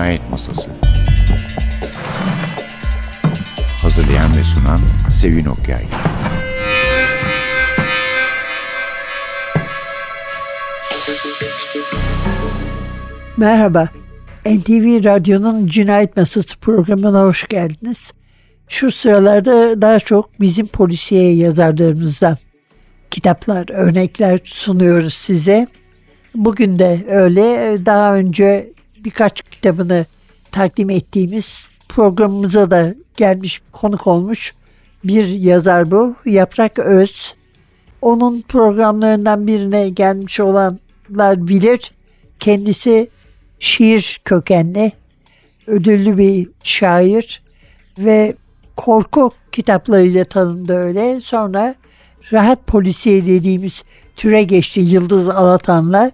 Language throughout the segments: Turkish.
Cinayet Masası Hazırlayan ve sunan Sevin Okyay Merhaba, NTV Radyo'nun Cinayet Masası programına hoş geldiniz. Şu sıralarda daha çok bizim polisiye yazarlarımızdan kitaplar, örnekler sunuyoruz size. Bugün de öyle. Daha önce birkaç kitabını takdim ettiğimiz programımıza da gelmiş konuk olmuş bir yazar bu. Yaprak Öz. Onun programlarından birine gelmiş olanlar bilir. Kendisi şiir kökenli, ödüllü bir şair ve korku kitaplarıyla tanındı öyle. Sonra rahat polisiye dediğimiz türe geçti Yıldız Alatan'la.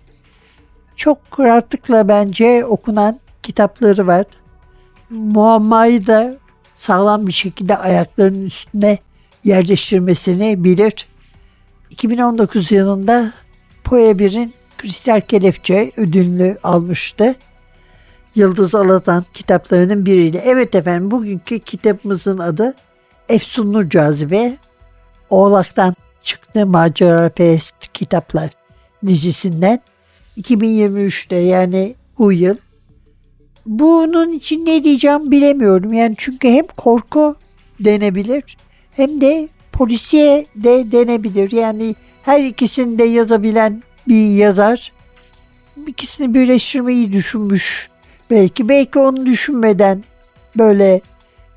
Çok rahatlıkla bence okunan kitapları var. Muammayı da sağlam bir şekilde ayaklarının üstüne yerleştirmesini bilir. 2019 yılında Poe 1'in Kristal Kelepçe ödülünü almıştı. Yıldız Alatan kitaplarının biriyle. Evet efendim bugünkü kitabımızın adı Efsunlu Cazibe. Oğlak'tan çıktı Macera Perest Kitaplar dizisinden. 2023'te yani bu yıl. Bunun için ne diyeceğim bilemiyorum. Yani çünkü hem korku denebilir hem de polisiye de denebilir. Yani her ikisini de yazabilen bir yazar ikisini birleştirmeyi düşünmüş. Belki belki onu düşünmeden böyle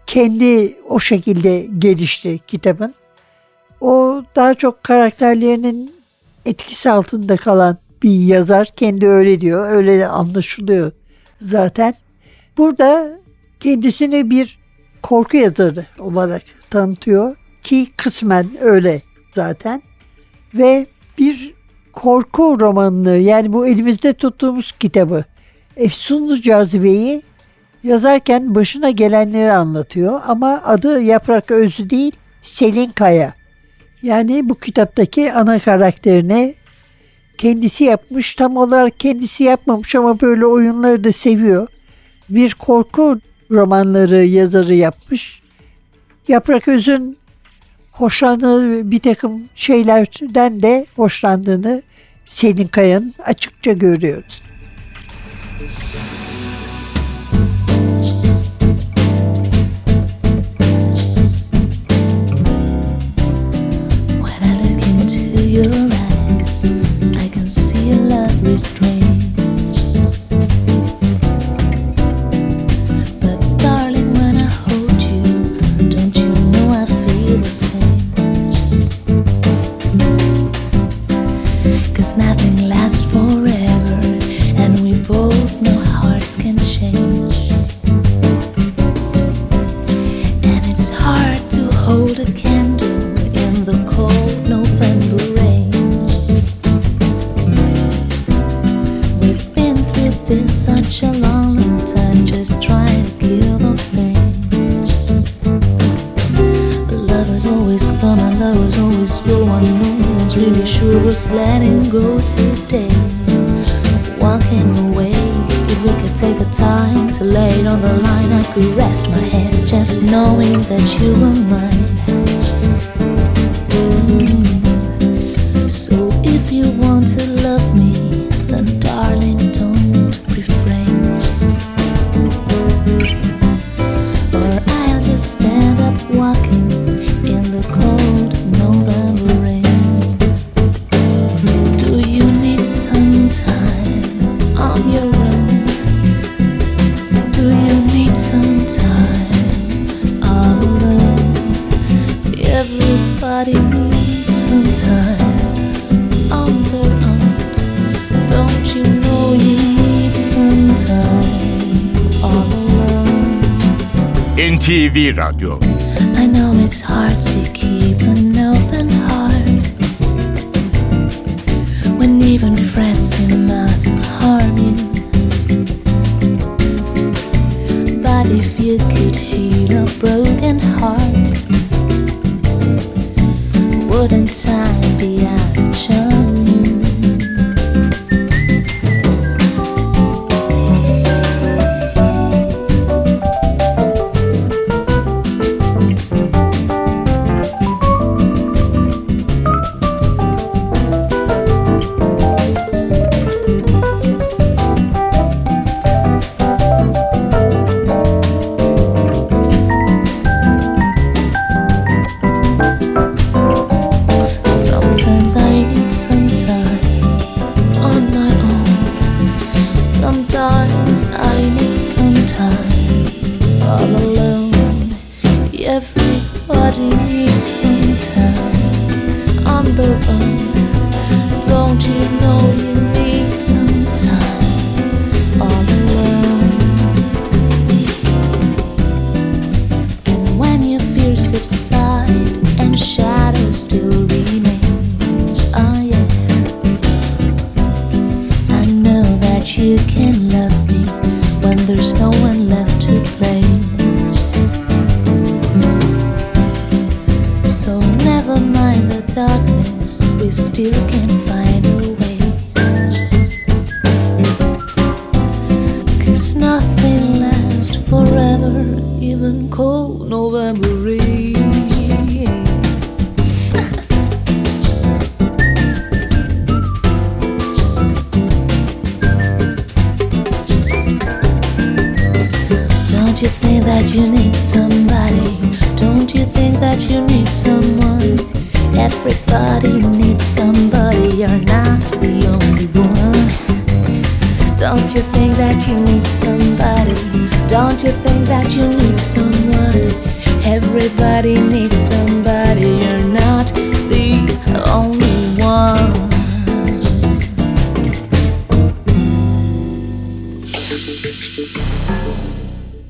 kendi o şekilde gelişti kitabın. O daha çok karakterlerinin etkisi altında kalan bir yazar. Kendi öyle diyor. Öyle anlaşılıyor zaten. Burada kendisini bir korku yazarı olarak tanıtıyor ki kısmen öyle zaten. Ve bir korku romanını yani bu elimizde tuttuğumuz kitabı Efsunlu Cazibe'yi yazarken başına gelenleri anlatıyor ama adı Yaprak Özü değil Selin Kaya. Yani bu kitaptaki ana karakterini kendisi yapmış. Tam olarak kendisi yapmamış ama böyle oyunları da seviyor. Bir korku romanları yazarı yapmış. Yaprak Öz'ün hoşlandığı bir takım şeylerden de hoşlandığını Selin Kaya'nın açıkça görüyoruz. Radyo I know it's hard to keep an open heart. When even friends seem not you But if you could heal a broken heart Wouldn't time be out of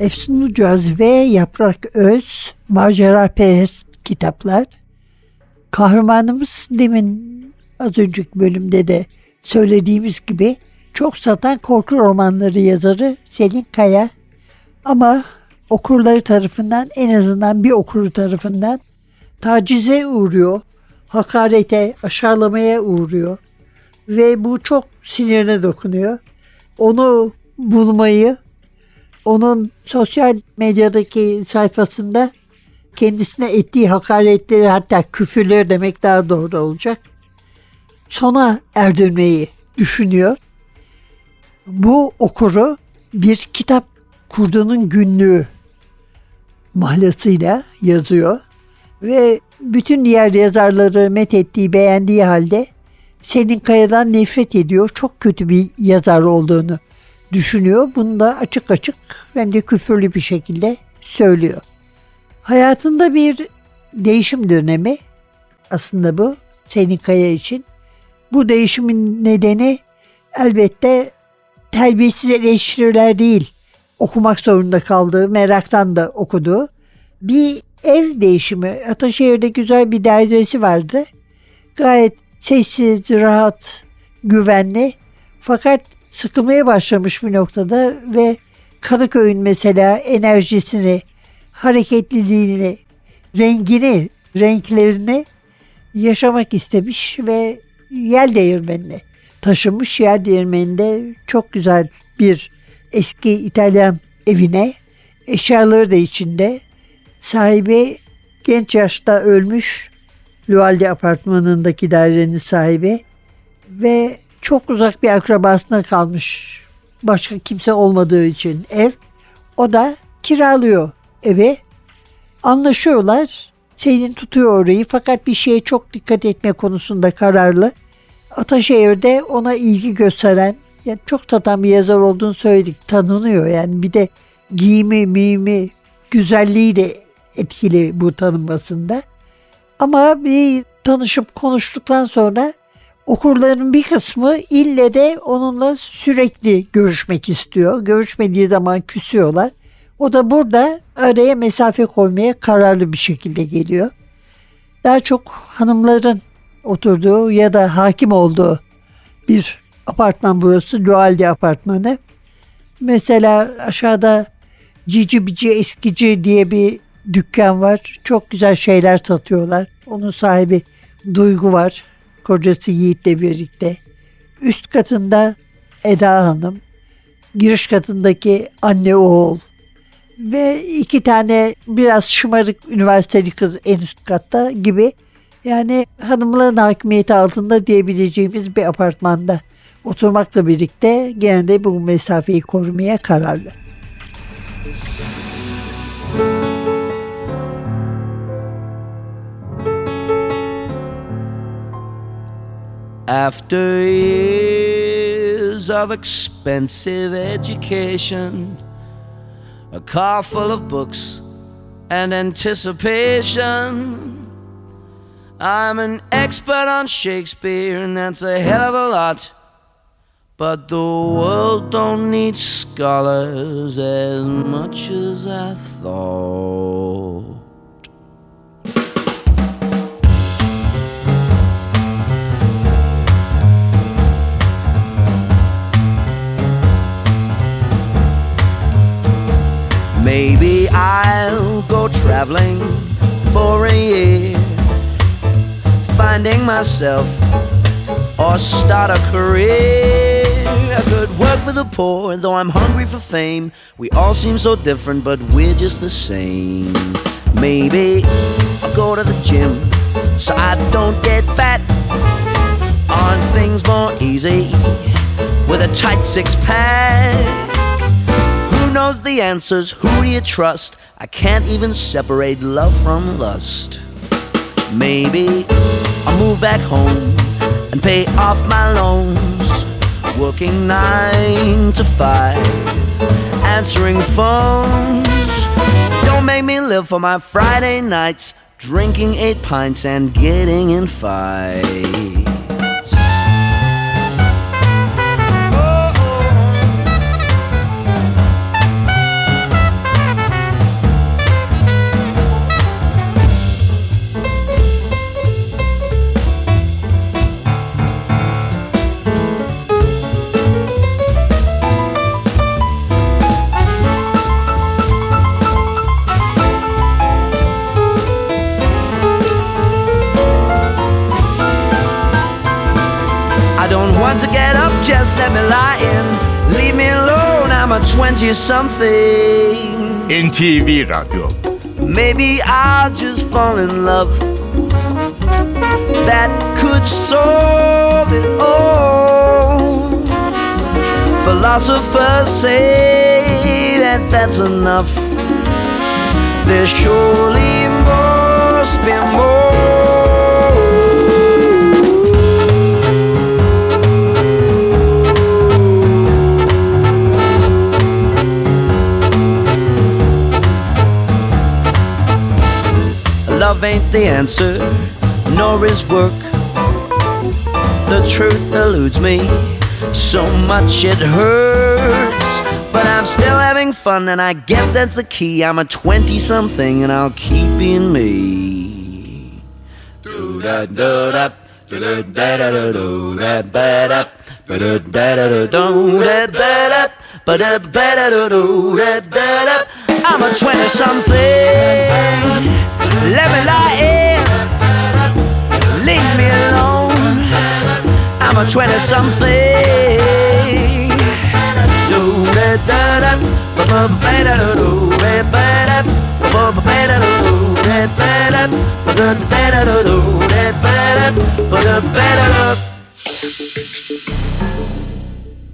Efsunlu Cazibe, Yaprak Öz, Macera Perest kitaplar Kahramanımız demin az önceki bölümde de söylediğimiz gibi çok satan korku romanları yazarı Selin Kaya. Ama okurları tarafından en azından bir okuru tarafından tacize uğruyor, hakarete, aşağılamaya uğruyor ve bu çok sinirine dokunuyor. Onu bulmayı, onun sosyal medyadaki sayfasında kendisine ettiği hakaretleri hatta küfürleri demek daha doğru olacak. Sona erdirmeyi düşünüyor. Bu okuru bir kitap kurduğunun günlüğü mahlasıyla yazıyor ve bütün diğer yazarları met ettiği, beğendiği halde Senin Kaya'dan nefret ediyor. Çok kötü bir yazar olduğunu düşünüyor. Bunu da açık açık hem de küfürlü bir şekilde söylüyor. Hayatında bir değişim dönemi aslında bu Selin Kaya için. Bu değişimin nedeni elbette terbiyesiz eleştiriler değil. Okumak zorunda kaldığı, meraktan da okuduğu bir ev değişimi. Ataşehir'de güzel bir dairesi vardı. Gayet sessiz, rahat, güvenli. Fakat sıkılmaya başlamış bir noktada ve Kadıköy'ün mesela enerjisini, hareketliliğini, rengini, renklerini yaşamak istemiş ve yel değirmenine taşımış. Yel değirmeninde çok güzel bir eski İtalyan evine eşyaları da içinde. Sahibi genç yaşta ölmüş. Lualdi apartmanındaki dairenin sahibi ve çok uzak bir akrabasına kalmış. Başka kimse olmadığı için ev. O da kiralıyor evi. Anlaşıyorlar. Selin tutuyor orayı fakat bir şeye çok dikkat etme konusunda kararlı. Ataşehir'de ona ilgi gösteren, yani çok tatan bir yazar olduğunu söyledik. Tanınıyor yani bir de giyimi, mimi, güzelliği de etkili bu tanınmasında. Ama bir tanışıp konuştuktan sonra okurların bir kısmı ille de onunla sürekli görüşmek istiyor. Görüşmediği zaman küsüyorlar. O da burada araya mesafe koymaya kararlı bir şekilde geliyor. Daha çok hanımların oturduğu ya da hakim olduğu bir apartman burası. Lualdi apartmanı. Mesela aşağıda Cici Bici Eskici diye bir dükkan var. Çok güzel şeyler satıyorlar. Onun sahibi Duygu var. Kocası Yiğit'le birlikte. Üst katında Eda Hanım. Giriş katındaki anne oğul ve iki tane biraz şımarık üniversiteli kız en üst katta gibi yani hanımların hakimiyeti altında diyebileceğimiz bir apartmanda oturmakla birlikte gene de bu mesafeyi korumaya kararlı. After years of expensive education a car full of books and anticipation. I'm an expert on Shakespeare, and that's a hell of a lot. But the world don't need scholars as much as I thought. I'll go traveling for a year finding myself or start a career. I could work for the poor, though I'm hungry for fame. We all seem so different, but we're just the same. Maybe I'll go to the gym so I don't get fat on things more easy with a tight six pack. Who knows the answers? Who do you trust? I can't even separate love from lust. Maybe I'll move back home and pay off my loans. Working nine to five, answering phones. Don't make me live for my Friday nights, drinking eight pints and getting in fights. Just let me lie in. Leave me alone, I'm a 20 something. NTV Radyo Maybe I'll just fall in love. That could solve it all. Philosophers say that that's enough. There's surely the answer, nor is work. The truth eludes me, so much it hurts. But I'm still having fun, and I guess that's the key. I'm a 20 something, and I'll keep being me. Do da da da. da da da da do da ba da ba da da da da do da ba da ba da da da do da da da. I'm a 20 something. Let me lie in. Leave me alone. I'm a 20 something.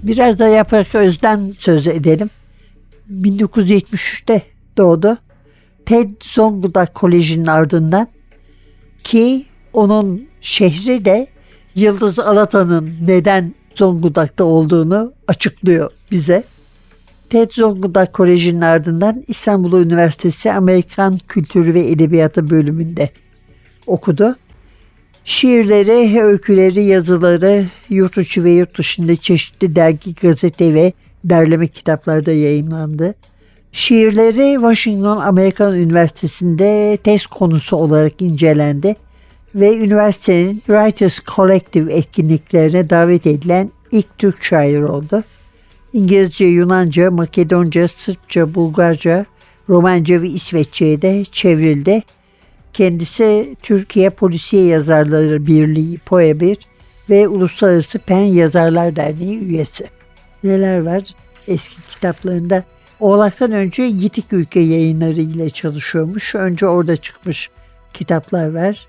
Biraz da Yaprak Öz'den söz edelim. 1973'te doğdu. Ted Zonguldak Koleji'nin ardından ki onun şehri de Yıldız Alatan'ın neden Zonguldak'ta olduğunu açıklıyor bize. Ted Zonguldak Koleji'nin ardından İstanbul Üniversitesi Amerikan Kültürü ve Edebiyatı bölümünde okudu. Şiirleri, öyküleri, yazıları yurt içi ve yurt dışında çeşitli dergi, gazete ve derleme kitaplarda yayınlandı. Şiirleri Washington Amerikan Üniversitesi'nde tez konusu olarak incelendi ve üniversitenin Writers Collective etkinliklerine davet edilen ilk Türk şair oldu. İngilizce, Yunanca, Makedonca, Sırpça, Bulgarca, Romanca ve İsveççe'ye de çevrildi. Kendisi Türkiye Polisiye Yazarları Birliği POEBİR ve Uluslararası Pen Yazarlar Derneği üyesi. Neler var eski kitaplarında? Oğlak'tan önce Yitik Ülke yayınları ile çalışıyormuş. Önce orada çıkmış kitaplar var.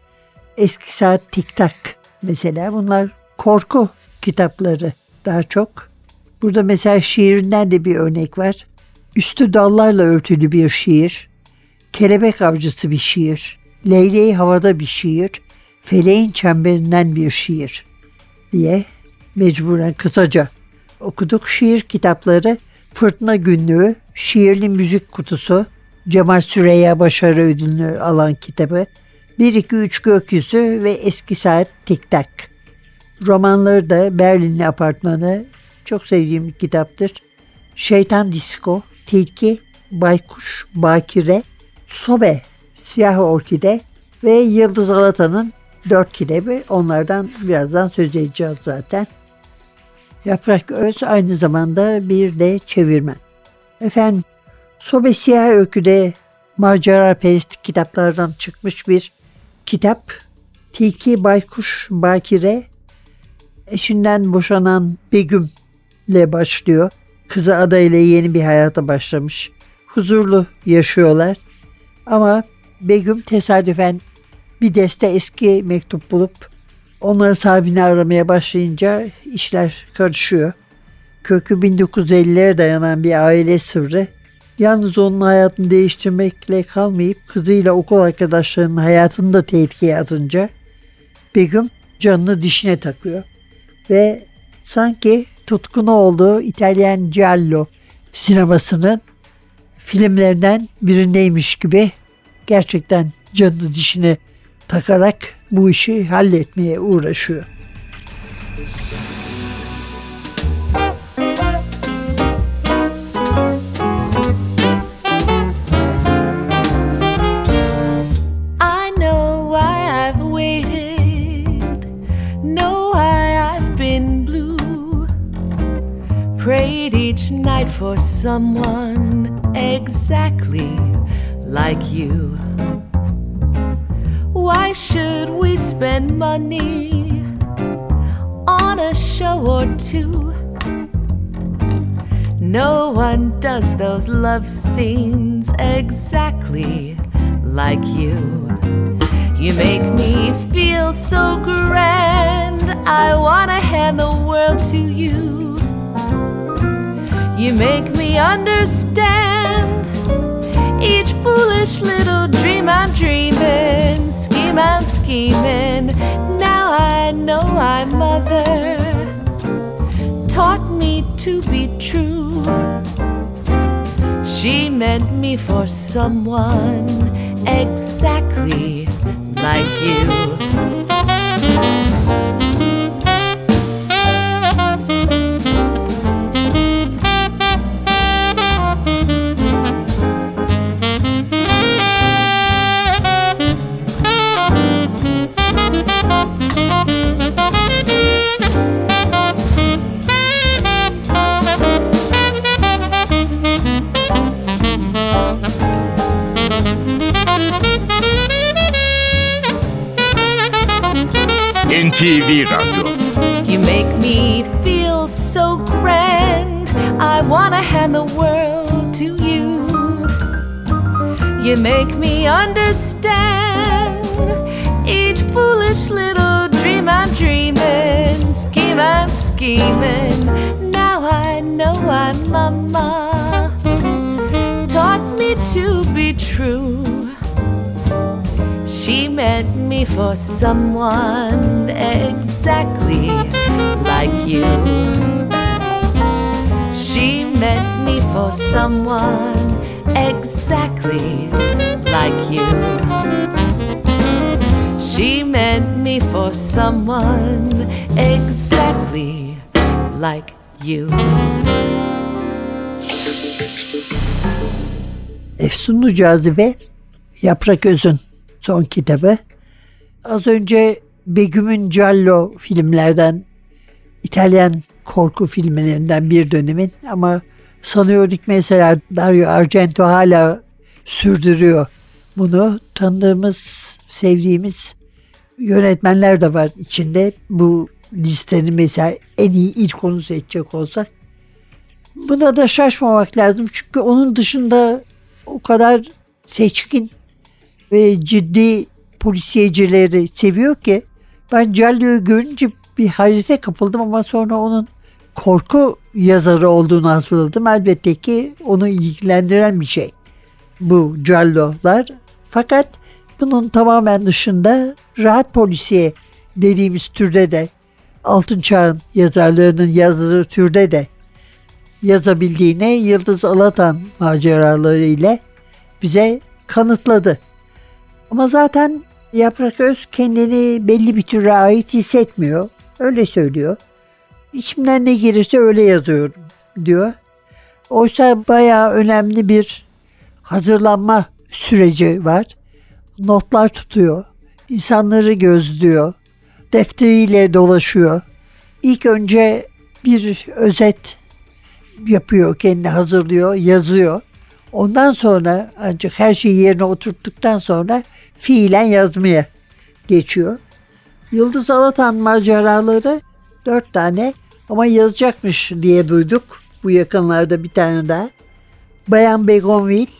Eski Saat Tik Tak mesela bunlar korku kitapları daha çok. Burada mesela şiirinden de bir örnek var. Üstü dallarla örtülü bir şiir. Kelebek avcısı bir şiir. Leyleği havada bir şiir. Feleğin çemberinden bir şiir diye mecburen kısaca okuduk. Şiir kitapları Fırtına Günlüğü, Şiirli Müzik Kutusu, Cemal Süreyya Başarı Ödülünü alan kitabı, 1-2-3 Gökyüzü ve Eski Saat Tik Tak. Romanları da Berlinli Apartmanı, çok sevdiğim bir kitaptır. Şeytan Disko, Tilki, Baykuş, Bakire, Sobe, Siyah Orkide ve Yıldız Alata'nın dört kitabı. Onlardan birazdan söz edeceğiz zaten. Yaprak Öz aynı zamanda bir de çevirmen. Efendim, Sobe Siyah Öykü'de macera perest kitaplardan çıkmış bir kitap. Tilki Baykuş Bakire eşinden boşanan Begüm ile başlıyor. Kızı Ada ile yeni bir hayata başlamış. Huzurlu yaşıyorlar. Ama Begüm tesadüfen bir deste eski mektup bulup onların sahibini aramaya başlayınca işler karışıyor. Kökü 1950'lere dayanan bir aile sırrı. Yalnız onun hayatını değiştirmekle kalmayıp kızıyla okul arkadaşlarının hayatını da tehlikeye atınca Begüm canını dişine takıyor. Ve sanki tutkunu olduğu İtalyan Giallo sinemasının filmlerinden birindeymiş gibi gerçekten canını dişine takarak bu işi halletmeye uğraşıyor. prayed each night for someone exactly like you. Should we spend money on a show or two? No one does those love scenes exactly like you. You make me feel so grand. I wanna hand the world to you. You make me understand each foolish little dream meant me for someone exactly like you. NTV Radyo You make me feel so grand. I wanna hand the world to you. You make me understand each foolish little dream I'm dreaming, scheme I'm scheming. Now I know I'm mama. Taught me to be true. Meant me for someone exactly like you. She meant me for someone exactly like you. She meant me for someone exactly like you. Efsunlu Cazibe Yaprak Öz'ün son kitabı. Az önce Begüm'ün Giallo filmlerden İtalyan korku filmlerinden bir dönemin ama sanıyorum mesela Dario Argento hala sürdürüyor bunu. Tanıdığımız, sevdiğimiz yönetmenler de var içinde. Bu listenin mesela en iyi ilk onu seçecek olsak. Buna da şaşmamak lazım çünkü onun dışında o kadar seçkin ve ciddi polisiyecileri seviyor ki ben Giallo'yu görünce bir hayrete kapıldım ama sonra onun korku yazarı olduğunu hatırladım. Elbette ki onu ilgilendiren bir şey bu Giallo'lar. Fakat bunun tamamen dışında rahat polisiye dediğimiz türde de Altın Çağ'ın yazarlarının yazdığı türde de yazabildiğine Yıldız Alatan maceraları ile bize kanıtladı. Ama zaten Yaprak Öz kendini belli bir türe ait hissetmiyor. Öyle söylüyor. İçimden ne gelirse öyle yazıyorum diyor. Oysa bayağı önemli bir hazırlanma süreci var. Notlar tutuyor. insanları gözlüyor. Defteriyle dolaşıyor. İlk önce bir özet yapıyor, kendi hazırlıyor, yazıyor. Ondan sonra ancak her şeyi yerine oturttuktan sonra fiilen yazmaya geçiyor. Yıldız Alatan maceraları dört tane ama yazacakmış diye duyduk. Bu yakınlarda bir tane daha. Bayan Begonville,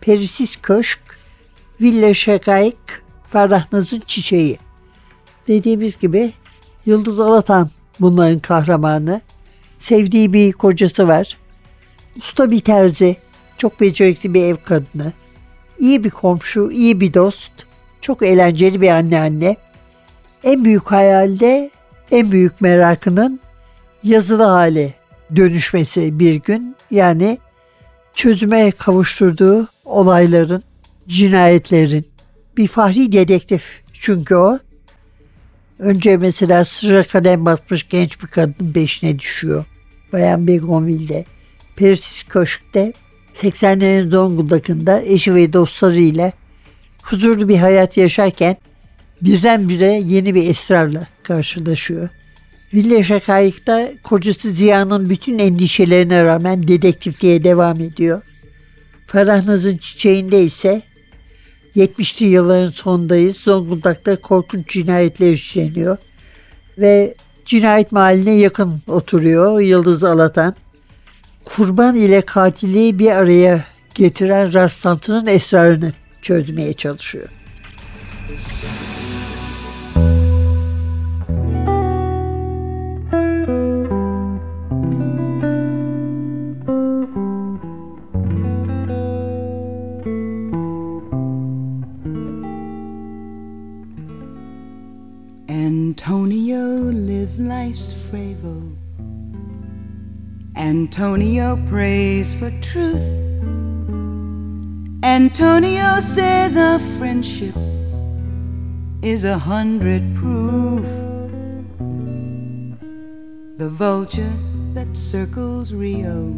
Perisiz Köşk, Villa Şakayık, Ferah Naz'ın Çiçeği. Dediğimiz gibi Yıldız Alatan bunların kahramanı. Sevdiği bir kocası var. Usta bir terzi, çok becerikli bir ev kadını. İyi bir komşu, iyi bir dost. Çok eğlenceli bir anneanne. En büyük hayalde en büyük merakının yazılı hale dönüşmesi bir gün. Yani çözüme kavuşturduğu olayların, cinayetlerin bir fahri dedektif çünkü o. Önce mesela sıra kadem basmış genç bir kadın peşine düşüyor. Bayan Begonville'de. Persis Köşk'te 80'lerin Zonguldak'ında eşi ve dostlarıyla huzurlu bir hayat yaşarken birdenbire yeni bir esrarla karşılaşıyor. Villa Şakayık'ta kocası Ziya'nın bütün endişelerine rağmen dedektifliğe devam ediyor. Ferah Naz'ın çiçeğinde ise 70'li yılların sonundayız. Zonguldak'ta korkunç cinayetler işleniyor. Ve cinayet mahalline yakın oturuyor Yıldız Alatan. Kurban ile katili bir araya getiren rastlantının esrarını çözmeye çalışıyor. Antonio live life's fravo. Antonio prays for truth. Antonio says a friendship is a hundred proof. The vulture that circles Rio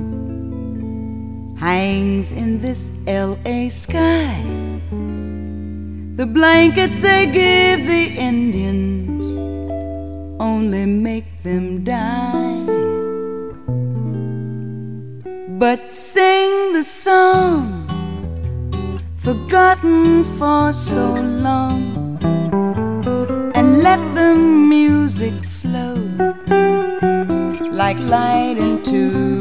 hangs in this LA sky. The blankets they give the Indians only make them die. But sing the song forgotten for so long. And let the music flow like light into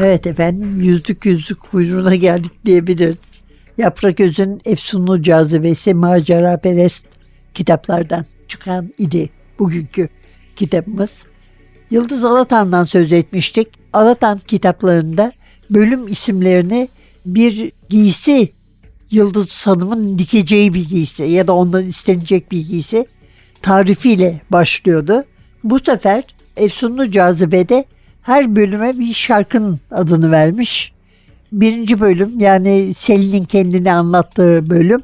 Evet efendim yüzlük yüzlük kuyruğuna geldik diyebiliriz. Yaprak Öz'ün Efsunlu Cazibesi Macera Perest kitaplardan çıkan idi bugünkü kitabımız. Yıldız Alatan'dan söz etmiştik. Alatan kitaplarında bölüm isimlerini bir giysi Yıldız Hanım'ın dikeceği bir giysi ya da ondan istenecek bir giysi tarifiyle başlıyordu. Bu sefer Efsunlu Cazibe'de her bölüme bir şarkının adını vermiş. Birinci bölüm yani Selin'in kendini anlattığı bölüm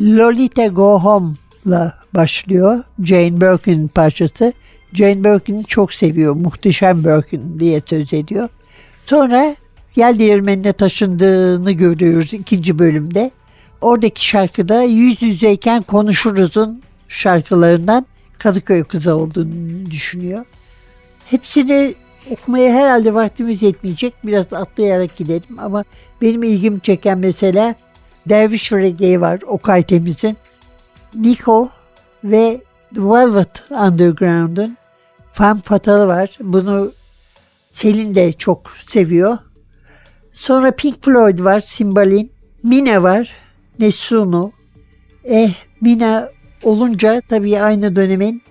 Lolita Go Home'la başlıyor. Jane Birkin'in parçası. Jane Birkin'i çok seviyor. Muhteşem Birkin diye söz ediyor. Sonra Yel Değirmeni'ne taşındığını görüyoruz ikinci bölümde. Oradaki şarkıda yüz yüzeyken konuşuruzun şarkılarından Kadıköy kızı olduğunu düşünüyor. Hepsini okumaya herhalde vaktimiz yetmeyecek. Biraz atlayarak gidelim ama benim ilgimi çeken mesela Derviş Reggae var Okay Temiz'in. Nico ve The Velvet Underground'un Femme Fatale var. Bunu Selin de çok seviyor. Sonra Pink Floyd var, Simbalin. Mina var, Nessuno. Eh, Mina olunca tabii aynı dönemin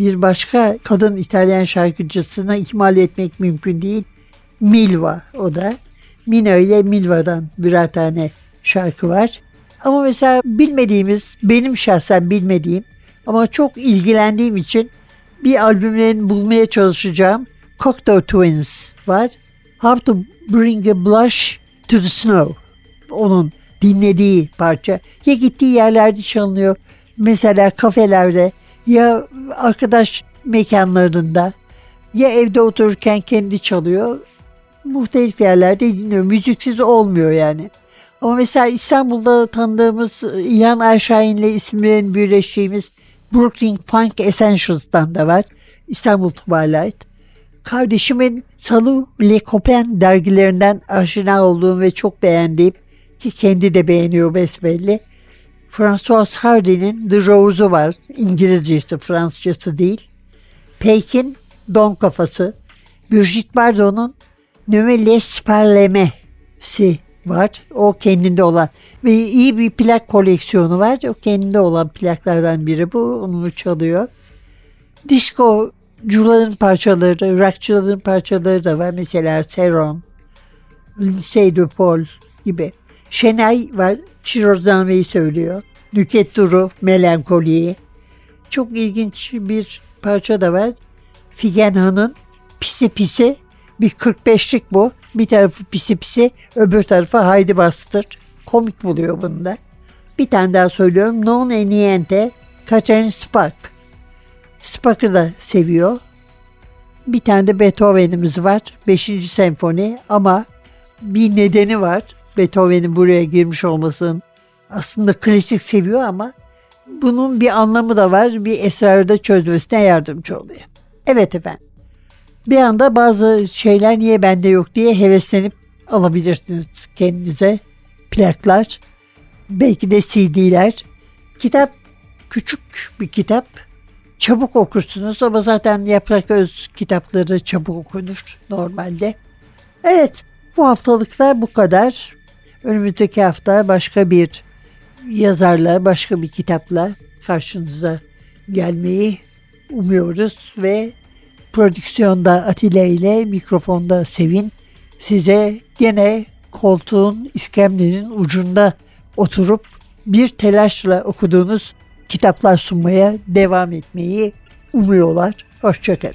bir başka kadın İtalyan şarkıcısına ihmal etmek mümkün değil. Milva o da. Mina ile Milva'dan birer tane şarkı var. Ama mesela bilmediğimiz, benim şahsen bilmediğim ama çok ilgilendiğim için bir albümlerini bulmaya çalışacağım. Cocteau Twins var. How to Bring a Blush to the Snow. Onun dinlediği parça. Ya gittiği yerlerde çalınıyor. Mesela kafelerde ya arkadaş mekanlarında ya evde otururken kendi çalıyor. Muhtelif yerlerde dinliyor. Müziksiz olmuyor yani. Ama mesela İstanbul'da tanıdığımız İlhan Ayşahin'le isimlerin birleştiğimiz Brooklyn Funk Essentials'tan da var. İstanbul Twilight. Kardeşimin Salu Le Copain dergilerinden aşina olduğum ve çok beğendiğim ki kendi de beğeniyor besbelli. François Hardy'nin The Rose'u var. İngilizcesi, Fransızcası değil. Peyk'in Don Kafası. Brigitte Bardot'un Nöme Les Parleme'si var. O kendinde olan ve iyi bir plak koleksiyonu var. O kendinde olan plaklardan biri bu. Onu çalıyor. Diskocuların parçaları, rockçıların parçaları da var. Mesela Seron, Lindsay Paul gibi. Şenay var. Çirozname'yi söylüyor. Nüket Duru, Melankoli'yi. Çok ilginç bir parça da var. Figen Han'ın Pisi Pisi. Bir 45'lik bu. Bir tarafı pisi pisi, öbür tarafı haydi bastır. Komik buluyor bunu da. Bir tane daha söylüyorum. Non e niente, Kaçen Spark. Spark'ı da seviyor. Bir tane de Beethoven'imiz var. Beşinci senfoni ama bir nedeni var. Beethoven'in buraya girmiş olmasının aslında klasik seviyor ama bunun bir anlamı da var. Bir esrarı da çözmesine yardımcı oluyor. Evet efendim. Bir anda bazı şeyler niye bende yok diye heveslenip alabilirsiniz kendinize. Plaklar, belki de CD'ler. Kitap küçük bir kitap. Çabuk okursunuz ama zaten Yaprak Öz kitapları çabuk okunur normalde. Evet bu haftalıkta bu kadar. Önümüzdeki hafta başka bir yazarla, başka bir kitapla karşınıza gelmeyi umuyoruz ve prodüksiyonda Atilla ile mikrofonda Sevin size gene koltuğun iskemlenin ucunda oturup bir telaşla okuduğunuz kitaplar sunmaya devam etmeyi umuyorlar. Hoşçakalın.